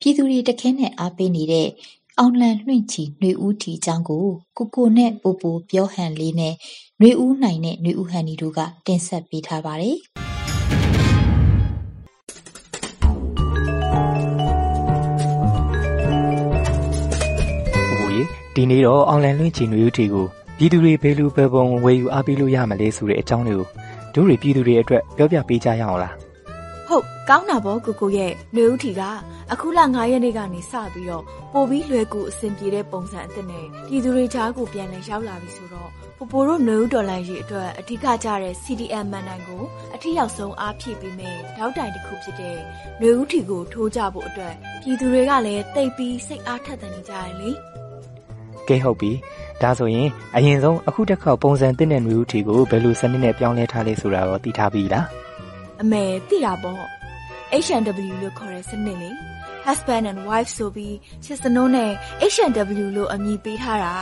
ပြည်သူတွေတခဲနဲ့အားပေးနေတဲ့အောင်လံလွင့်ချီຫນွေဦးထီအကြောင်းကိုကိုကိုနဲ့ပိုပိုပြောဟန်လေးနဲ့ຫນွေဦးနိုင်နဲ့ຫນွေဦးဟန်ဒီတို့ကတင်ဆက်ပေးထားပါတယ်။ဒီနေ့တော့အောင်လံလွင့်ချီຫນွေဦးထီကိုပြည်သူတွေဘယ်လိုပဲပုံဝယ်ယူအားပေးလို့ရမလဲဆိုတဲ့အကြောင်းတွေကိုတို့တွေပြည်သူတွေအတွက်ပြောပြပေးကြရအောင်လားဟုတ် ကောင်းတာပေါ့ကိုကိုရဲ့နှွေဦးထီကအခုလ9ရက်နေ့ကနေစပြီးတော့ပိုပြီးလွယ်ကူအဆင်ပြေတဲ့ပုံစံအသစ်နဲ့ပြည်သူတွေကြားကိုပြန်လည်ရောက်လာပြီဆိုတော့ပိုပိုတို့နှွေဦးဒေါ်လာရေးအတွက်အဓိကကျတဲ့ CDM မန်နိုင်ကိုအထီရောက်ဆုံးအားဖြည့်ပေးမယ်တောက်တိုင်တစ်ခုဖြစ်တဲ့နှွေဦးထီကိုထိုးကြဖို့အတွက်ပြည်သူတွေကလည်းတိတ်ပြီးစိတ်အားထက်သန်နေကြတယ်လေကဲဟုတ်ပြီဒါဆိုရင်အရင်ဆုံးအခုတစ်ခေါက်ပုံစံသစ်တဲ့နှွေဦးထီကိုဘယ်လိုစနစ်နဲ့ပြောင်းလဲထားလဲဆိုတာတော့သိထားပြီလားအမေသိတာပေါ့ H&W လို့ခေါ်တဲ့စနစ်လေ husband and wife ဆိုပြီးချစ်စနိုးနဲ့ H&W လို့အမည်ပေးထားတာ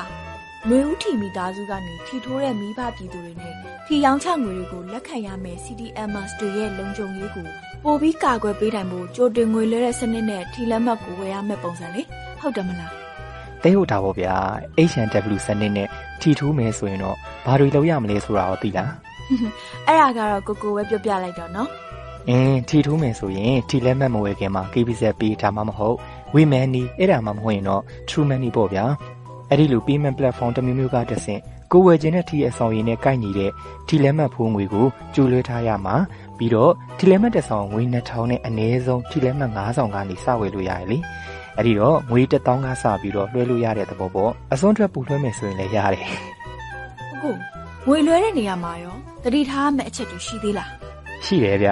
နှွေဦးထီမိသားစုကနေထီထိုးတဲ့မိဘပြည်သူတွေနဲ့ထီရောင်းချငွေတွေကိုလက်ခံရမယ် CDMers တွေရဲ့လုံခြုံရေးကိုပိုပြီးကာကွယ်ပေးနိုင်ဖို့ကြိုတင်ငွေလဲတဲ့စနစ်နဲ့ထီလက်မှတ်ကိုဝယ်ရမယ့်ပုံစံလေဟုတ်တယ်မလားတဲဟုတ်တာပေါ့ဗျာ H&W စနစ်နဲ့ထီထိုးမယ်ဆိုရင်တော့ဘာတွေလုပ်ရမလဲဆိုတာတော့သိလားအဲ့ဒါကတော့ကိုကိုပဲပြောပြလိုက်တော့နော် အင်းထီထိုးမယ်ဆိုရင်ထီလက်မှတ်မဝယ်ခင်မှာ KBZ ပေးထားမှာမဟုတ် WeMoney အဲ့ဒါမှမဟုတ်ရင်တော့ True Money ပေါ့ဗျာအဲ့ဒီလို payment platform တစ်မျိုးမျိုးကတဆင့်ကိုဝယ်ခြင်းတဲ့ထီအဆောင်ရည်နဲ့ကိုက်ညီတဲ့ထီလက်မှတ်ဖိုးငွေကိုကျူလွှဲထားရမှာပြီးတော့ထီလက်မှတ်တစ်ဆောင်ငွေ2000နဲ့အနည်းဆုံးထီလက်မှတ်9000ကနေစဝယ်လို့ရတယ်လေအဲ့ဒီတော့ငွေ1000ကစပြီးတော့လွှဲလို့ရတဲ့သဘောပေါ့အစွန်းထွက်ပူလွှဲမယ်ဆိုရင်လည်းရတယ်ဟုတ်ငွေလွှဲတဲ့နေရာမှာရောတတိထားမဲ့အချက်တွေရှိသေးလားရှိတယ်ဗျ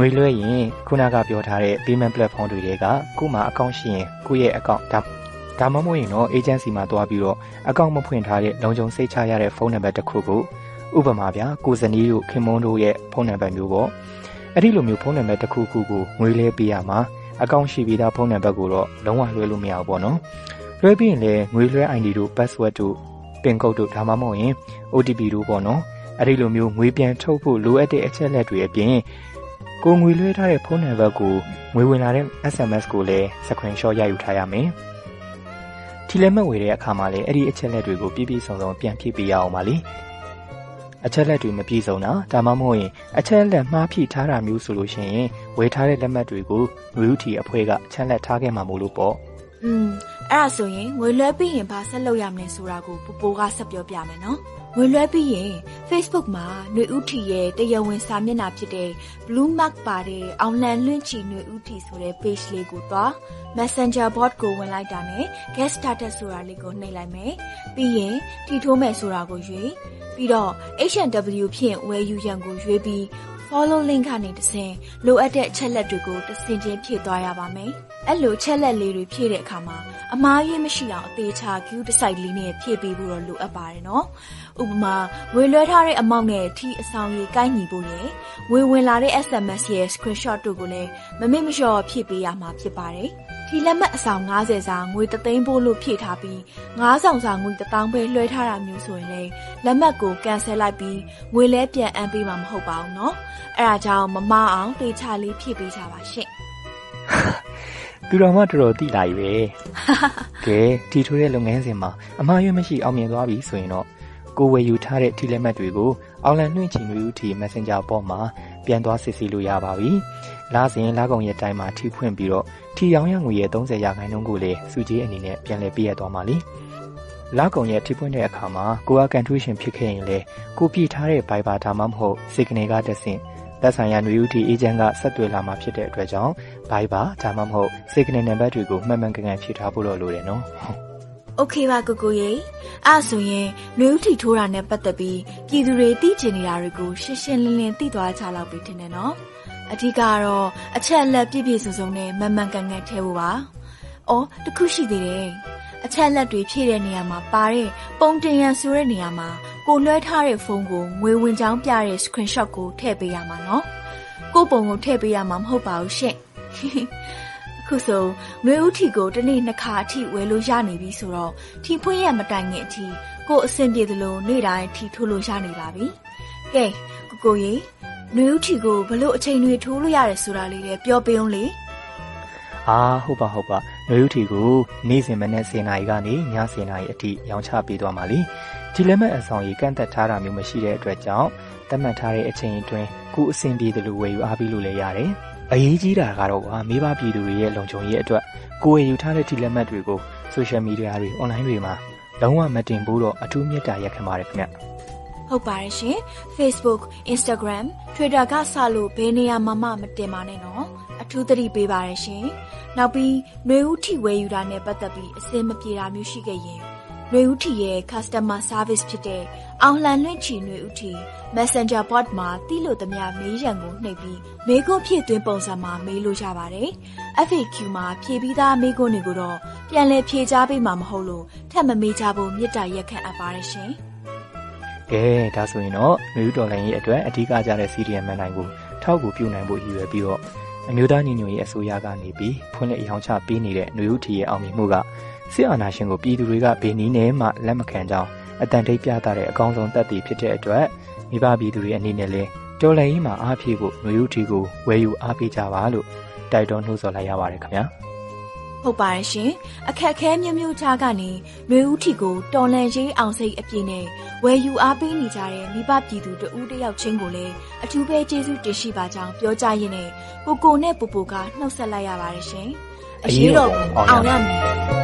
ငွေလွှဲရင်ခုနကပြောထားတဲ့ payment platform တွေကကို့မှာအကောင့်ရှိရင်ကိုယ့်ရဲ့အကောင့်ဒါဒါမှမဟုတ်ရင်တော့ agency မှာတွားပြီးတော့အကောင့်မဖွင့်ထားတဲ့လုံခြုံစိတ်ချရတဲ့ဖုန်းနံပါတ်တစ်ခုကိုဥပမာဗျာကိုဇနီးတို့ခင်မုန်းတို့ရဲ့ဖုန်းနံပါတ်မျိုးပေါ့အဲ့ဒီလိုမျိုးဖုန်းနံပါတ်တစ်ခုခုကိုငွေလဲပေးရမှာအကောင့်ရှိပြီးသားဖုန်းနံပါတ်ကိုတော့လုံးဝလွှဲလို့မရဘူးပေါ့နော်လွှဲပြီးရင်လည်းငွေလွှဲ ID တို့ password တို့ pin code တို့ဒါမှမဟုတ်ရင် OTP တို့ပေါ့နော်အဲ့ဒီလိုမျိုးငွေပြန်ထုတ်ဖို့လိုအပ်တဲ့အချက်လက်တွေအပြင် ကိုငွေလွှဲထားတဲ့ဖုန်းနံပါတ်ကိုငွေဝင်လာတဲ့ SMS ကိုလည်း screenshot ရယူထားရမယ်။ထီလက်မှတ်ဝယ်တဲ့အခါမှာလည်းအဲ့ဒီအချက်လက်တွေကိုပြည့်ပြည့်စုံစုံပြန်ဖြည့်ပေးရအောင်ပါလေ။အချက်လက်တွေမပြည့်စုံတာဒါမှမဟုတ်ရင်အချက်လက်မှားဖြည့်ထားတာမျိုးဆိုလို့ရှိရင်ဝယ်ထားတဲ့လက်မှတ်တွေကိုငွေဥတီအဖွဲ့ကအချက်လက်ထားခဲ့မှာမို့လို့ပေါ့။อืม အဲ့ဒါဆိုရင်ငွေလွှဲပြီးရင်ဘာဆက်လုပ်ရမလဲဆိုတာကိုပပိုကဆက်ပြောပြမယ်နော်။ငွေလွှဲပြီးရင် Facebook မှာຫນွေဥထီရဲ့တရားဝင်စာမျက်နှာဖြစ်တဲ့ Blue Mark ပါတဲ့အောင်လံလွင့်ချီຫນွေဥထီဆိုတဲ့ page လေးကိုသွား Messenger bot ကိုဝင်လိုက်တာနဲ့ guest status ဆိုတာလေးကိုနှိပ်လိုက်မယ်ပြီးရင်ထီထိုးမယ်ဆိုတာကိုရွေးပြီးတော့ H&W ဖြင့်ဝယ်ယူရန်ကိုရွေးပြီး follow link ကနေတဆင့်လိုအပ်တဲ့အချက်လက်တွေကိုတဆင့်ချင်းဖြည့်သွားရပါမယ်။အဲ့လိုချက်လက်လေးတွေဖြည့်တဲ့အခါမှာအမားရေးမရှိအောင်အသေးချာ queue တစ်စိုက်လေးနဲ့ဖြည့်ပေးဖို့တော့လိုအပ်ပါတယ်နော်။ဥပမာဝေလွှဲထားတဲ့အမောင့်နဲ့ထီအဆောင်ကြီးကိုက်ညီဖို့ရယ်ဝေဝင်လာတဲ့ SMS ရဲ့ screenshot တို့ကိုလည်းမမေ့မလျော့ဖြည့်ပေးရမှာဖြစ်ပါတယ်။ ထီလက်မှတ်အဆောင်90စာငွေ3သိန်းပို့လို့ဖြည့်ထားပြီး9ဆောင်စာငွေ1000ပဲလွှဲထားတာမျိုးဆိုရင်လည်းလက်မှတ်ကိုကန်ဆယ်လိုက်ပြီးငွေလဲပြန်အမ်းပေးမှာမဟုတ်ပါဘူးเนาะအဲဒါကြောင့်မမအောင်တေချာလေးဖြည့်ပေးကြပါရှင့်သူတော်မတော်တော်တိလာပြီပဲကဲတီထိုးတဲ့လုပ်ငန်းစဉ်မှာအမှားရွေးမရှိအောင်မြင်သွားပြီဆိုရင်တော့ကိုဝယ်ယူထားတဲ့ထီလက်မှတ်တွေကိုအော်လန်နှွင့်ချင်တွေဦးထီ Messenger ပေါ်မှာပြန်သွားစစ်ဆေးလို့ရပါပြီ။ လာစဉ်လာကုန်ရဲ့တိုင်းမှာထီဖွင့်ပြီးတော့ထီရောင်းရငွေရဲ့30ရာခိုင်နှုန်းကိုလည်းစုကြီးအနေနဲ့ပြန်လည်ပေးရသွားမှာလी။လာကုန်ရဲ့ထီဖွင့်တဲ့အခါမှာကိုကကန်ထရီရှင်ဖြစ်ခဲ့ရင်လေကိုပြထားတဲ့ Viber ဒါမှမဟုတ် Signal ကတဆင့်သက်ဆိုင်ရာຫນွေဦးတီအေဂျင့်ကဆက်သွယ်လာမှာဖြစ်တဲ့အတွက်ကြောင့် Viber ဒါမှမဟုတ် Signal နံပါတ်တွေကိုမှန်မှန်ကန်ကန်ဖြည့်ထားဖို့လိုတယ်နော်။ Okay ပါကိုကိုရေအဲ့ဆိုရင်နှွေဦးထီထိုးတာနဲ့ပတ်သက်ပြီးပြည်သူတွေသိချင်နေတာတွေကိုရှင်းရှင်းလင်းလင်းသိသွားကြလောက်ပြီထင်တယ်နော်။ အဓိကတော့အချက်အလက်ပြည့်ပြည့်စုံစုံနဲ့မှန်မှန်ကန်ကန်ထည့်ဖို့ပါ။အော်တခုရှိသေးတယ်။အချက်အလက်တွေဖြည့်တဲ့နေရာမှာပါတဲ့ပုံတင်ရန်ဆိုတဲ့နေရာမှာကိုလွှဲထားတဲ့ဖုန်းကိုငွေဝင်ကြောင်းပြတဲ့ screenshot ကိုထည့်ပေးရမှာနော်။ကိုပုံကိုထည့်ပေးရမှာမဟုတ်ပါဘူးရှင့်။အခုဆိုငွေဥထီကိုတစ်နေ့နှစ်ခါအထိဝယ်လို့ရနေပြီဆိုတော့ထီဖွင့်ရမတိုင်ခင်အထိကိုအဆင်ပြေသလိုနေ့တိုင်းထီထိုးလို့ရနေပါပြီ။ကဲကိုကို ရေနှွေဦးထီကိုဘလို့အချိန်တွေထိုးလို့ရတယ်ဆိုတာလေးလည်းပြောပေးအောင်လေအာဟုတ်ပါဟုတ်ပါနှွေဦးထီကိုနေ့စဉ်မနေ့10နာရီကနေည10နာရီအထိရောင်းချပေးသွားမှာလीဒီလက်မှတ်အဆောင်ကြီးကန့်သက်ထားတာမျိုးမရှိတဲ့အတွက်ကြောင့်သတ်မှတ်ထားတဲ့အချိန်အတွင်းကိုအဆင်ပြေတယ်လို့ဝယ်ယူအားပေးလို့လည်းရတယ်အရေးကြီးတာကတော့ကွာမိဘပြည်သူတွေရဲ့လုံခြုံရေးအတွက်ကိုယ်ရယူထားတဲ့ဒီလက်မှတ်တွေကိုဆိုရှယ်မီဒီယာတွေအွန်လိုင်းတွေမှာလုံးဝမတင်ဘူးတော့အထူးမြတ်တာရက်ခံပါတယ်ခင်ဗျ ဟုတ်ပါတယ်ရှင် Facebook Instagram Twitter ကစလို့ဘယ်နေရာမှာမှမတင်ပါနဲ့နော်အထူးသတိပေးပါရရှင်နောက်ပြီးနှွေဦးထီဝယ်ယူတာနဲ့ပတ်သက်ပြီးအစင်မပြေတာမျိုးရှိခဲ့ရင်နှွေဦးထီရဲ့ customer service ဖြစ်တဲ့အောင်လန်လွင့်ချီနှွေဦးထီ Messenger bot မှာတိလို့သမျှမေးရန်ကိုနှိပ်ပြီးမေးခွန်းဖြည့်သွင်းပုံစံမှာမေးလို့ရပါတယ်။ FAQ မှာဖြည့်ပြီးသားမေးခွန်းတွေကိုတော့ပြန်လည်ဖြေကြားပေးမှာမဟုတ်လို့ထပ်မမေးကြဖို့မြစ်တာရက်ခံအပ်ပါတယ်ရှင်။ ကဲဒါဆိုရင်တော့နှွေဦးတော်လိုင်းရဲ့အတွက်အဓိကကြတဲ့ CDM မှန်နိုင်ကိုထောက်ကူပြုနိုင်ဖို့ရည်ရွယ်ပြီးတော့အမျိုးသားညီညွတ်ရေးအစိုးရကနေပြီးဖွင့်လှစ်ရောင်းချပေးနေတဲ့နှွေဦးထီရဲ့အောင်မြင်မှုကစစ်အာဏာရှင်ကိုပြည်သူတွေကဘယ်နည်းနဲ့မှလက်မခံကြောင်းအတန်တိတ်ပြသတဲ့အကောင်းဆုံးသက်သေဖြစ်တဲ့အတွက်မိဘပြည်သူတွေအနေနဲ့လည်းတော်လှန်ရေးမှာအားဖြည့်ဖို့ຫນွေဦးထီကိုဝယ်ယူအားပေးကြပါလို့တိုက်တွန်းနှိုးဆော်လိုက်ရပါတယ်ခင်ဗျာ ဟုတ်ပါတယ်ရှင်အခက်ခဲမျိုးမျိုးချားကနေຫນွေဦးထီကိုတော်လန်ရေးအောင်စိတ်အပြည့်နဲ့ဝယ်ယူအားပေးနေကြတဲ့မိဘပြည်သူတဦးတယောက်ချင်းကိုလည်းအထူးပဲကျေးဇူးတင်ရှိပါကြောင်းပြောကြားရင်းနဲ့ကိုကိုနဲ့ပူပူကနှုတ်ဆက်လိုက်ရပါတယ်ရှင်အရေးတော်အောင်ရမည်